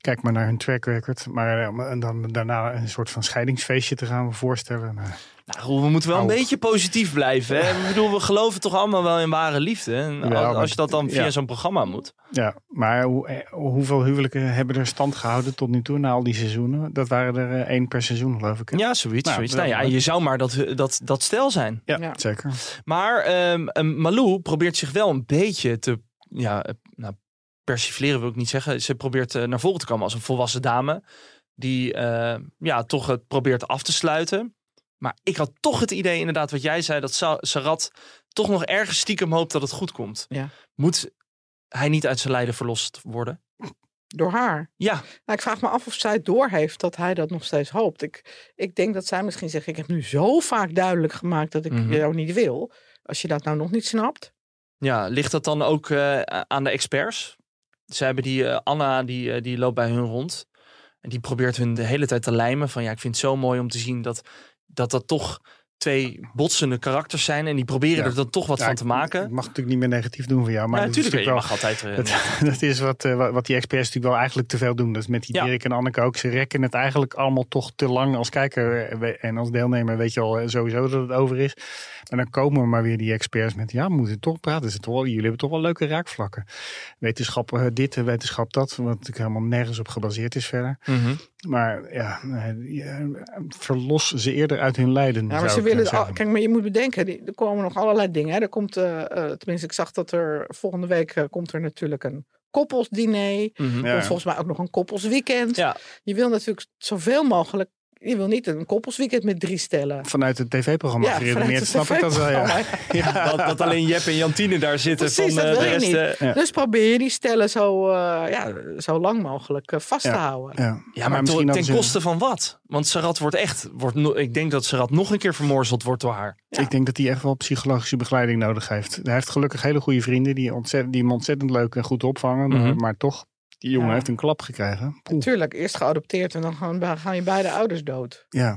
Kijk maar naar hun track record. Maar eh, en dan daarna een soort van scheidingsfeestje te gaan voorstellen. Nou, Nou, we moeten wel een beetje positief blijven. Hè? Ik bedoel, we geloven toch allemaal wel in ware liefde. En als, je dat dan via ja. zo'n programma moet. ja, maar hoe, eh, hoeveel huwelijken hebben er stand gehouden tot nu toe na al die seizoenen? Dat waren er eh, één per seizoen geloof ik. hè? Ja, zoiets. Nou, zoiets. Nou ja, je zou maar dat, dat, dat stel zijn. Ja, Ja. zeker. Maar ehm, Malou probeert zich wel een beetje te ja, eh, nou, persifleren wil ik niet zeggen. Ze probeert eh, naar voren te komen als een volwassen dame. Die eh, ja, toch het probeert af te sluiten. Maar ik had toch het idee, inderdaad, wat jij zei, dat Sa- Sarat toch nog ergens stiekem hoopt dat het goed komt. Ja. Moet hij niet uit zijn lijden verlost worden? Door haar. Ja, Nou, ik vraag me af of zij doorheeft dat hij dat nog steeds hoopt. Ik, ik denk dat zij misschien zegt, ik heb nu zo vaak duidelijk gemaakt dat ik Mhm. jou niet wil. Als je dat nou nog niet snapt. Ja, ligt dat dan ook eh, aan de experts? Ze hebben die eh, Anna, die, eh, die loopt bij hun rond. En die probeert hun de hele tijd te lijmen. Van ja, ik vind het zo mooi om te zien dat dat, dat toch twee botsende karakters zijn. En die proberen Ja. er dan toch wat Ja, van te maken. Ik mag natuurlijk niet meer negatief doen voor jou. Maar ja, dat is natuurlijk. Je natuurlijk mag altijd. eh, Dat, dat is wat, eh, wat- wat die experts natuurlijk wel eigenlijk te veel doen. Dat is met die. Dirk en Anneke ook. Ze rekken het eigenlijk allemaal toch te lang als kijker eh, en als deelnemer. Weet je al sowieso dat het over is. En dan komen maar weer die experts met... Ja, we moeten toch praten. Is het wel, jullie hebben toch wel leuke raakvlakken. Wetenschap dit en wetenschap dat. Wat natuurlijk helemaal nergens op gebaseerd is verder. mhm. Maar ja, eh, ja, verlos ze eerder uit hun lijden. Ja, maar zou ze ik, willen. eh, al- kijk, maar je moet bedenken, die- er komen nog allerlei dingen. Hè. Er komt, eh, eh, tenminste, ik zag dat er volgende week eh, komt er natuurlijk een koppelsdiner. Ja. Komt volgens mij ook nog een koppelsweekend. Ja. Je wil natuurlijk zoveel mogelijk. Je wil niet een koppelsweekend met drie stellen. Vanuit het tv-programma Ja, geredeneerd, snap ik dat wel. Ja. Ja. Dat, dat alleen Jep en Jantine daar zitten Precies, van dat eh, wil de je rest. niet. eh, Dus probeer je die stellen zo, eh, ja, zo lang mogelijk vast te Ja. houden. Ja. ja, maar, misschien ten koste van wat? Want Sarat wordt echt. Wordt, no- ik denk dat Sarat nog een keer vermorzeld wordt door haar. Ik denk dat hij echt wel psychologische begeleiding nodig heeft. Hij heeft gelukkig hele goede vrienden die, ontzettend, die hem ontzettend leuk en goed opvangen. maar, Mhm. maar toch, die jongen Ja. heeft een klap gekregen. Poeh. Natuurlijk, eerst geadopteerd en dan gaan, gaan je beide ouders dood. Ja,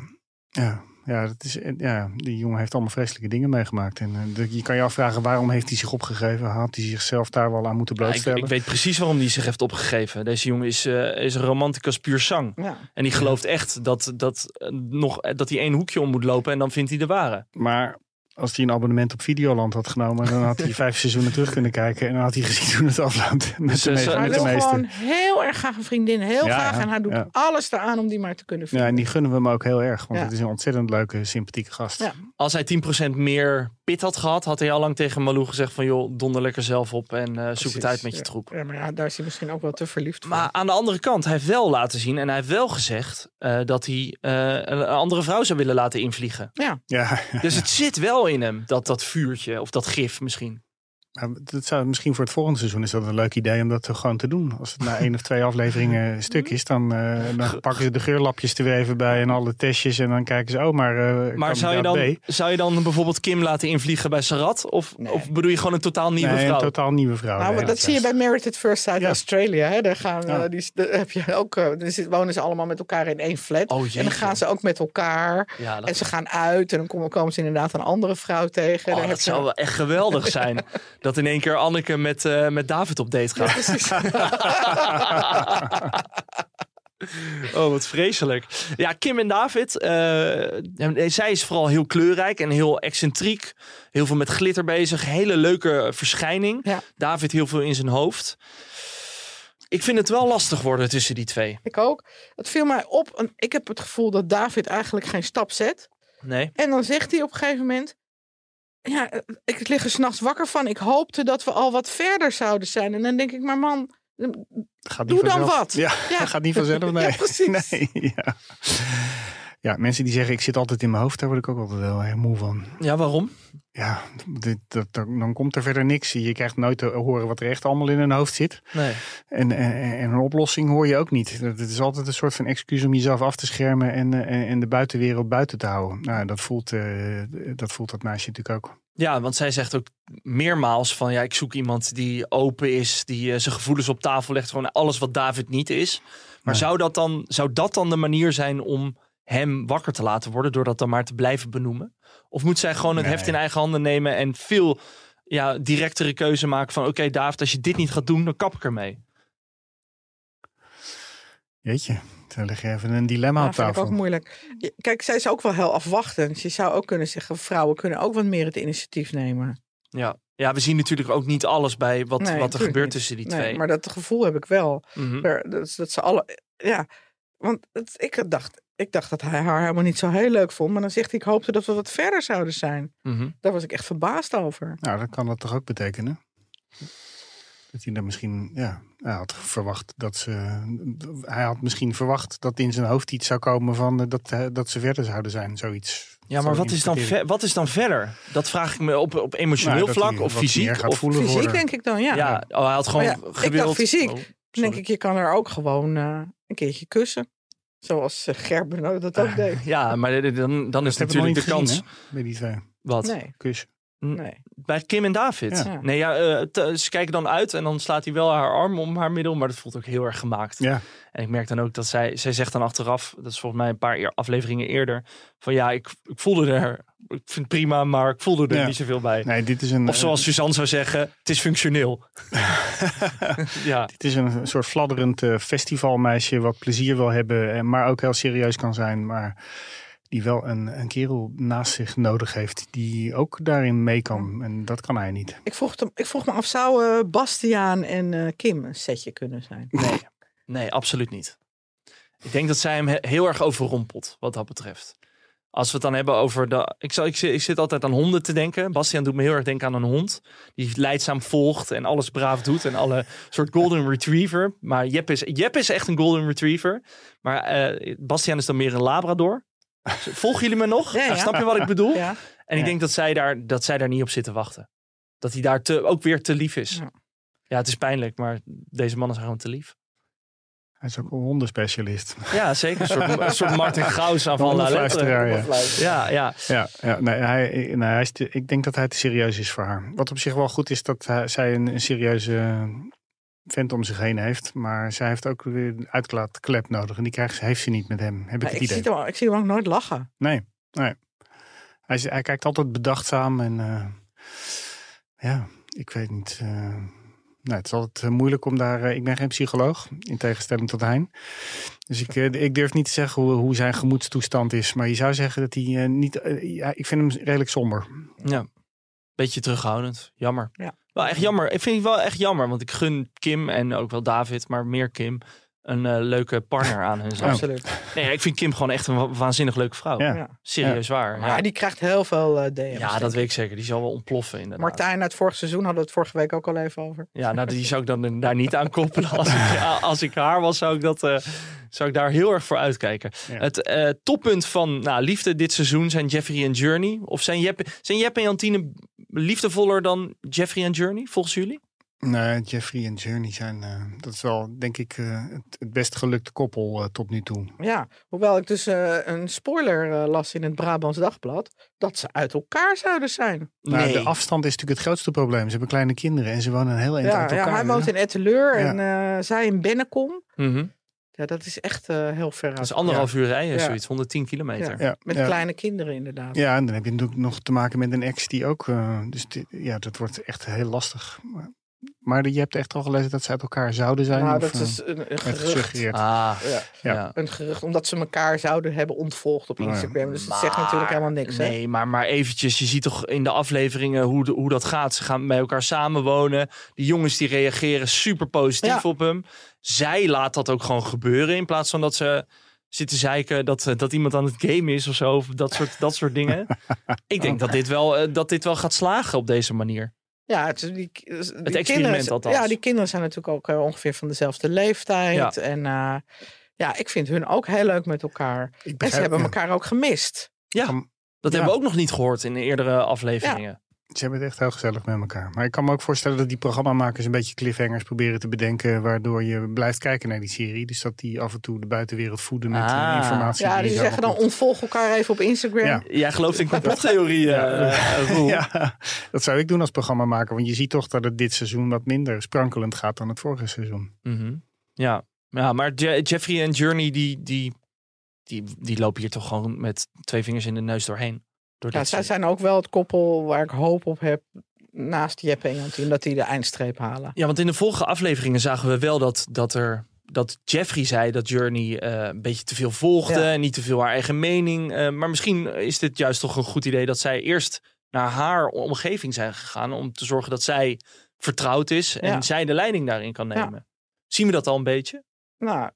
ja. Ja, dat is, ja, die jongen heeft allemaal vreselijke dingen meegemaakt. En eh, de- je kan je afvragen waarom heeft hij zich opgegeven? Had hij zichzelf daar wel aan moeten Ja, ik, blootstellen? ik weet precies waarom hij zich heeft opgegeven. Deze jongen is, eh, is een romanticus puur zang. Ja. En die gelooft echt dat, dat, eh, nog, dat hij één hoekje om moet lopen en dan vindt hij de ware. Maar als hij een abonnement op Videoland had genomen, dan had hij vijf seizoenen terug kunnen kijken. En dan had hij gezien hoe het afloopt. Met Dus, de, eh, meeste- hij Hij de wil gewoon heel erg graag een vriendin. Heel Ja, graag. ja, En hij doet ja. alles eraan om die maar te kunnen Ja, vinden. en die gunnen we hem ook heel erg. Want Ja. het is een ontzettend leuke, sympathieke gast. Ja. Als hij 10% meer pit had gehad, had hij al lang tegen Malou gezegd van... joh, donder lekker zelf op en eh, zoek het uit met je troep. Ja, maar ja, daar is hij misschien ook wel te verliefd voor. Maar aan de andere kant, hij heeft wel laten zien en hij heeft wel gezegd eh, dat hij eh, een een andere vrouw zou willen laten invliegen. Ja. Ja, Dus het zit wel in hem, dat, dat vuurtje of dat gif misschien. Maar dat zou, misschien voor het volgende seizoen is dat een leuk idee om dat gewoon te doen. Als het na één of twee afleveringen stuk is, dan, eh, dan pakken ze de geurlapjes er weer even bij en alle testjes. En dan kijken ze, oh, maar, eh Maar zou je, dan, zou je dan bijvoorbeeld Kim laten invliegen bij Sarat? Of, of bedoel je gewoon een totaal nieuwe nee, vrouw? een totaal nieuwe vrouw. Nou, Nee, dat zie je bij Married at First Sight Australia. Hè? Daar, gaan, Ja. eh, die, daar heb je ook, dan wonen ze allemaal met elkaar in één flat. Oh, en dan gaan ze ook met elkaar. Ja, dat- En ze gaan uit en dan komen, komen ze inderdaad een andere vrouw tegen. Oh, heb dat je- zou wel echt geweldig zijn. dat in één keer Anneke met, eh, met David op date gaat. Precies. Oh, wat vreselijk. Ja, Kim en David. eh, zij is vooral heel kleurrijk en heel excentriek. Heel veel met glitter bezig. Hele leuke verschijning. David heel veel in zijn hoofd. Ik vind het wel lastig worden tussen die twee. Ik ook. Het viel mij op. En ik heb het gevoel dat David eigenlijk geen stap zet. Nee. En dan zegt hij op een gegeven moment... Ja, eh, ik lig er s'nachts wakker van. Ik hoopte dat we al wat verder zouden zijn. En dan denk ik, maar man, Gaat doe dan wat. Ja, gaat niet vanzelf. Nee. Ja, precies. Nee, ja. Ja, mensen die zeggen ik zit altijd in mijn hoofd, daar word ik ook altijd wel heel moe van. Ja, waarom? Ja, dit, dat, dan komt er verder niks. Je krijgt nooit te horen wat er echt allemaal in hun hoofd zit. Nee. En, en, en een oplossing hoor je ook niet. Het is altijd een soort van excuus om jezelf af te schermen en, eh, en, en de buitenwereld buiten te houden. Nou, dat voelt, eh, dat voelt dat meisje natuurlijk ook. Ja, want zij zegt ook meermaals van ja, ik zoek iemand die open is, die eh, zijn gevoelens op tafel legt, gewoon alles wat David niet is. Maar zou, dat dan, zou dat dan de manier zijn om hem wakker te laten worden door dat dan maar te blijven benoemen? Of moet zij gewoon het Nee. heft in eigen handen nemen en veel ja, directere keuze maken van oké David, als je dit niet gaat doen, dan kap ik ermee. Jeetje, dan leg je even een dilemma Ja, op vind ik tafel. ook moeilijk. Kijk, zij is ook wel heel afwachtend. Je zou ook kunnen zeggen, vrouwen kunnen ook wat meer het initiatief nemen. Ja. ja, we zien natuurlijk ook niet alles bij wat, Nee, wat er gebeurt niet. tussen die Nee, twee. maar dat gevoel heb ik wel. Er- dat, dat ze alle, ja, want het, ik dacht, ik dacht dat hij haar helemaal niet zo heel leuk vond. Maar dan zegt hij, ik hoopte dat we wat verder zouden zijn. Mhm. Daar was ik echt verbaasd over. Nou, dat kan dat toch ook betekenen? Dat hij dan misschien, ja, hij had verwacht dat ze. Hij had misschien verwacht dat in zijn hoofd iets zou komen van eh, dat, eh, dat ze verder zouden zijn, zoiets. Ja, maar wat is, dan wat is dan verder? Dat vraag ik me op, op emotioneel Nou, vlak hij of fysiek. gaat Of voelen voor Fysiek haar. denk ik dan, ja. Ja, oh, hij had gewoon ja, Ik gewild. dacht fysiek. Oh, Dan denk ik, je kan er ook gewoon eh, een keertje kussen. Zoals uh, Gerben dat ook deed. Ja, maar dan, dan is natuurlijk de gezien, kans. hè, bij die twee. Wat? Nee. Kus. Nee. Bij Kim en David. Ja. Nee, ja, eh, ze kijken dan uit en dan slaat hij wel haar arm om haar middel, maar dat voelt ook heel erg gemaakt. Ja. En ik merk dan ook dat zij, zij zegt dan achteraf, dat is volgens mij een paar afleveringen eerder, van ja, ik, ik voelde er, ik vind het prima, maar ik voelde er Ja. niet zoveel bij. Nee, dit is een. Of zoals Suzanne zou zeggen, het is functioneel. ja. Het is een soort fladderend eh, festivalmeisje wat plezier wil hebben, eh, maar ook heel serieus kan zijn. Maar die wel een, een kerel naast zich nodig heeft die ook daarin mee kan. En dat kan hij niet. Ik vroeg, hem- ik vroeg me af, zou eh, Bastiaan en eh, Kim een setje kunnen zijn? Nee, nee, absoluut niet. Ik denk dat zij hem he- heel erg overrompelt, wat dat betreft. Als we het dan hebben over de. Ik, zal, ik, zit, ik zit altijd aan honden te denken. Bastiaan doet me heel erg denken aan een hond. Die leidzaam volgt en alles braaf doet. En alle soort golden retriever. Maar Jep is, Jep is echt een golden retriever. Maar eh Bastiaan is dan meer een labrador. Volgen jullie me nog? Ja, ja. Nou, snap je wat ik bedoel? Ja. En ik denk dat zij, daar, dat zij daar niet op zit te wachten. Dat hij daar te, ook weer te lief is. Ja. Ja. het is pijnlijk, maar deze mannen zijn gewoon te lief. Hij is ook een hondenspecialist. Ja, zeker. Een soort, een soort Martin Gauss aan van La Lettre. ja. Ja, ja. Ja, ja nee, hij, nee, hij is te- ik denk dat hij te serieus is voor haar. Wat op zich wel goed is dat hij, zij een, een serieuze vent om zich heen heeft. Maar zij heeft ook weer een uitlaatklep nodig. En die krijgt, ze- heeft ze niet met hem, heb ik het ik, idee. zie hem, ik zie hem ook nooit lachen. Nee, nee. Hij, kijkt altijd bedachtzaam en eh, ja, ik weet niet. eh, nou, het is altijd eh, moeilijk om daar. ik ben geen psycholoog, in tegenstelling tot Hein. Dus ik, ik durf niet te zeggen hoe, hoe zijn gemoedstoestand is. Maar je zou zeggen dat hij eh, niet. ja, ik vind hem redelijk somber. Ja, beetje terughoudend. Jammer. Ja. Wel echt jammer. Ik vind het wel echt jammer, want ik gun Kim en ook wel David, maar meer Kim, een eh, leuke partner aan hun zijde. Absoluut. Nee, ik vind Kim gewoon echt een wa- waanzinnig leuke vrouw. Ja. Serieus waar. Maar Ja. die krijgt heel veel eh DM's. ja, dat weet ik zeker. Die zal wel ontploffen inderdaad. Martijn uit vorig seizoen hadden we het vorige week ook al even over. Ja, nou die zou ik dan daar niet aan koppelen. Als ik, als ik haar was, zou ik, dat, eh, zou ik daar heel erg voor uitkijken. Ja. Het eh, toppunt van nou, liefde dit seizoen zijn Jeffrey en Journey. Of zijn Jeppe, zijn Jeppe en Jantine liefdevoller dan Jeffrey en Journey, volgens jullie? Nee, Jeffrey en Journey zijn. eh, dat is wel, denk ik, eh, het, het best gelukte koppel eh, tot nu toe. Ja, hoewel ik dus eh, een spoiler eh, las in het Brabants Dagblad. Dat ze uit elkaar zouden zijn. Nou, de afstand is natuurlijk het grootste probleem. Ze hebben kleine kinderen en ze wonen heel eind Ja, uit ja, elkaar. hij hè? woont in Etteleur Ja. en eh, zij in Bennekom. Mhm. Ja, dat is echt eh, heel ver uit. Dat is anderhalf uur rijden, Ja. zoiets, 110 kilometer. Ja, Ja, Met ja. kleine kinderen inderdaad. Ja, en dan heb je natuurlijk nog te maken met een ex die ook. eh, dus ja, dat wordt echt heel lastig. Maar, maar je hebt echt al gelezen dat ze uit elkaar zouden zijn. Nou, of, dat eh, is een, een gerucht. gesuggereerd. Ah, Ja. Ja. Een gerucht, omdat ze elkaar zouden hebben ontvolgd op Oh ja. Instagram. Dus dat zegt natuurlijk helemaal niks. Hè? Nee, maar, maar eventjes, je ziet toch in de afleveringen hoe, de- hoe dat gaat. Ze gaan bij elkaar samenwonen. Die jongens die reageren super positief Ja. op hem. Zij laat dat ook gewoon gebeuren in plaats van dat ze zitten zeiken dat, eh, dat iemand aan het game is of zo. Of dat soort, dat soort dingen. Ik denk dat dit, wel, eh, dat dit wel gaat slagen op deze manier. Ja, het, die, experiment kinderen, althans. Ja, die kinderen zijn natuurlijk ook eh, ongeveer van dezelfde leeftijd. Ja. En eh, ja, ik vind hun ook heel leuk met elkaar. En ze hebben ja. elkaar ook gemist. Ja, dat ja. hebben we ook nog niet gehoord in de eerdere afleveringen. Ze hebben het echt heel gezellig met elkaar. Maar ik kan me ook voorstellen dat die programmamakers een beetje cliffhangers proberen te bedenken. Waardoor je blijft kijken naar die serie. Dus dat die af en toe de buitenwereld voeden met eh, Ah. informatie. Ja, die zeggen dan ontvolg elkaar even op Instagram. Ja. Jij gelooft in complottheorieën, eh, Roel. Ja, dat zou ik doen als programmamaker. Want je ziet toch dat het dit seizoen wat minder sprankelend gaat dan het vorige seizoen. Mhm. Ja. ja, maar Je- Jeffrey en Journey die, die, die, die lopen hier toch gewoon met twee vingers in de neus doorheen. Ja, zij zijn ook wel het koppel waar ik hoop op heb. Naast Jeppe en Jantien, dat die de eindstreep halen. Ja, want in de vorige afleveringen zagen we wel dat, dat er dat Jeffrey zei dat Journey eh, een beetje te veel volgde Ja. en niet te veel haar eigen mening. Eh, maar misschien is dit juist toch een goed idee dat zij eerst naar haar omgeving zijn gegaan om te zorgen dat zij vertrouwd is en Ja. zij de leiding daarin kan Ja. nemen. Zien we dat al een beetje? Nou,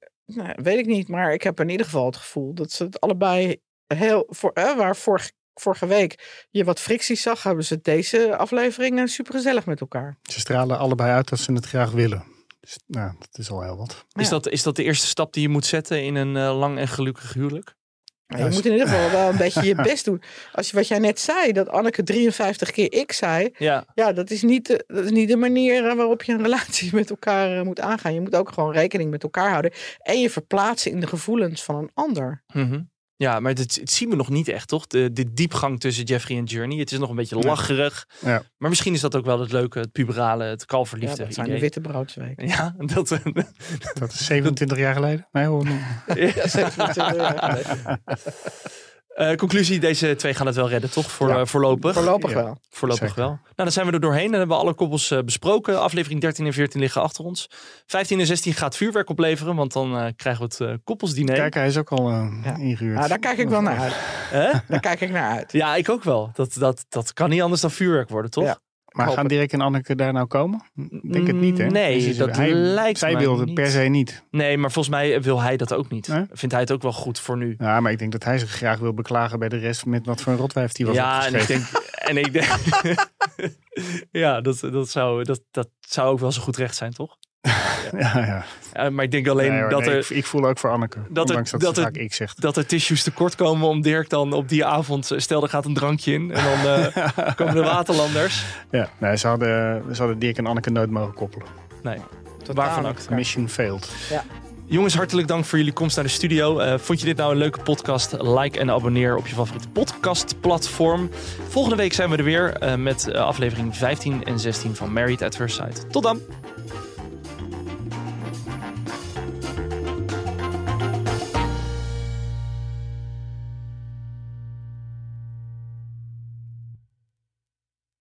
weet ik niet. Maar ik heb in ieder geval het gevoel dat ze het allebei heel... Voor, eh, waar vorige, vorige week je wat fricties zag, hebben ze deze afleveringen super gezellig met elkaar. Ze stralen allebei uit dat ze het graag willen. Dus nou, dat is al heel wat. Is, Ja. dat, is dat de eerste stap die je moet zetten in een eh, lang en gelukkig huwelijk? Je moet in ieder geval wel een beetje je best doen. Als je, wat jij net zei, dat Anneke 53 keer ik zei. Ja. Ja, dat is niet de, dat is niet de manier eh, waarop je een relatie met elkaar eh, moet aangaan. Je moet ook gewoon rekening met elkaar houden. En je verplaatsen in de gevoelens van een ander. Mhm. Ja, maar dit, dit zien we nog niet echt, toch? De, de diepgang tussen Jeffrey en Journey. Het is nog een beetje lacherig. Ja. Maar misschien is dat ook wel het leuke, het puberale, het Ja, kalverliefde dat zijn idee. de witte broodsweken. Ja, dat... Dat is 27 jaar geleden. Nee, hoor. Ja, 27 jaar geleden. Eh, conclusie, deze twee gaan het wel redden, toch? Voor, Ja. eh, voorlopig. Voorlopig Ja. wel. Voorlopig Zeker. wel. Nou, dan zijn we er doorheen. Dan hebben we alle koppels eh, besproken. Aflevering 13 en 14 liggen achter ons. 15 en 16 gaat vuurwerk opleveren, want dan eh, krijgen we het eh, koppelsdiner. Kijk, hij is ook al Ja. ingehuurd. Nou, daar kijk ik wel naar uit. Hè? Daar kijk ik naar uit. Ja, ik ook wel. Dat, dat, dat kan niet anders dan vuurwerk worden, toch? Ja. Maar hoop gaan. Dirk en Anneke daar nou komen? Ik denk het niet, hè? Nee, Dus dat hij- lijkt Zij wilde het per se niet. Nee, maar volgens mij wil hij dat ook niet. Nee? Vindt hij het ook wel goed voor nu. Ja, maar ik denk dat hij zich graag wil beklagen bij de rest met wat voor een rotwijf die was ja, en ik denk. En ik denk ja, dat, dat, zou, dat, dat zou ook wel zo goed recht zijn, toch? ja, ja. Eh, maar ik denk alleen Nee, hoor, dat, nee, er, ik, ik voel ook voor Anneke. dat, er, ondanks dat, dat, ze er, vaak ik zegt. dat er tissues tekort komen om Dirk dan op die avond. Stel, er gaat een drankje in. En dan eh, komen de Waterlanders. Ja, nee, ze hadden, ze hadden Dirk en Anneke nooit mogen koppelen. Nee, Totaal waarvan ook. Mission failed. Jongens, hartelijk dank voor jullie komst naar de studio. Eh, vond je dit nou een leuke podcast? Like en abonneer op je favoriete podcastplatform. Volgende week zijn we er weer eh, met eh, aflevering 15 en 16 van Married at First Sight. Tot dan!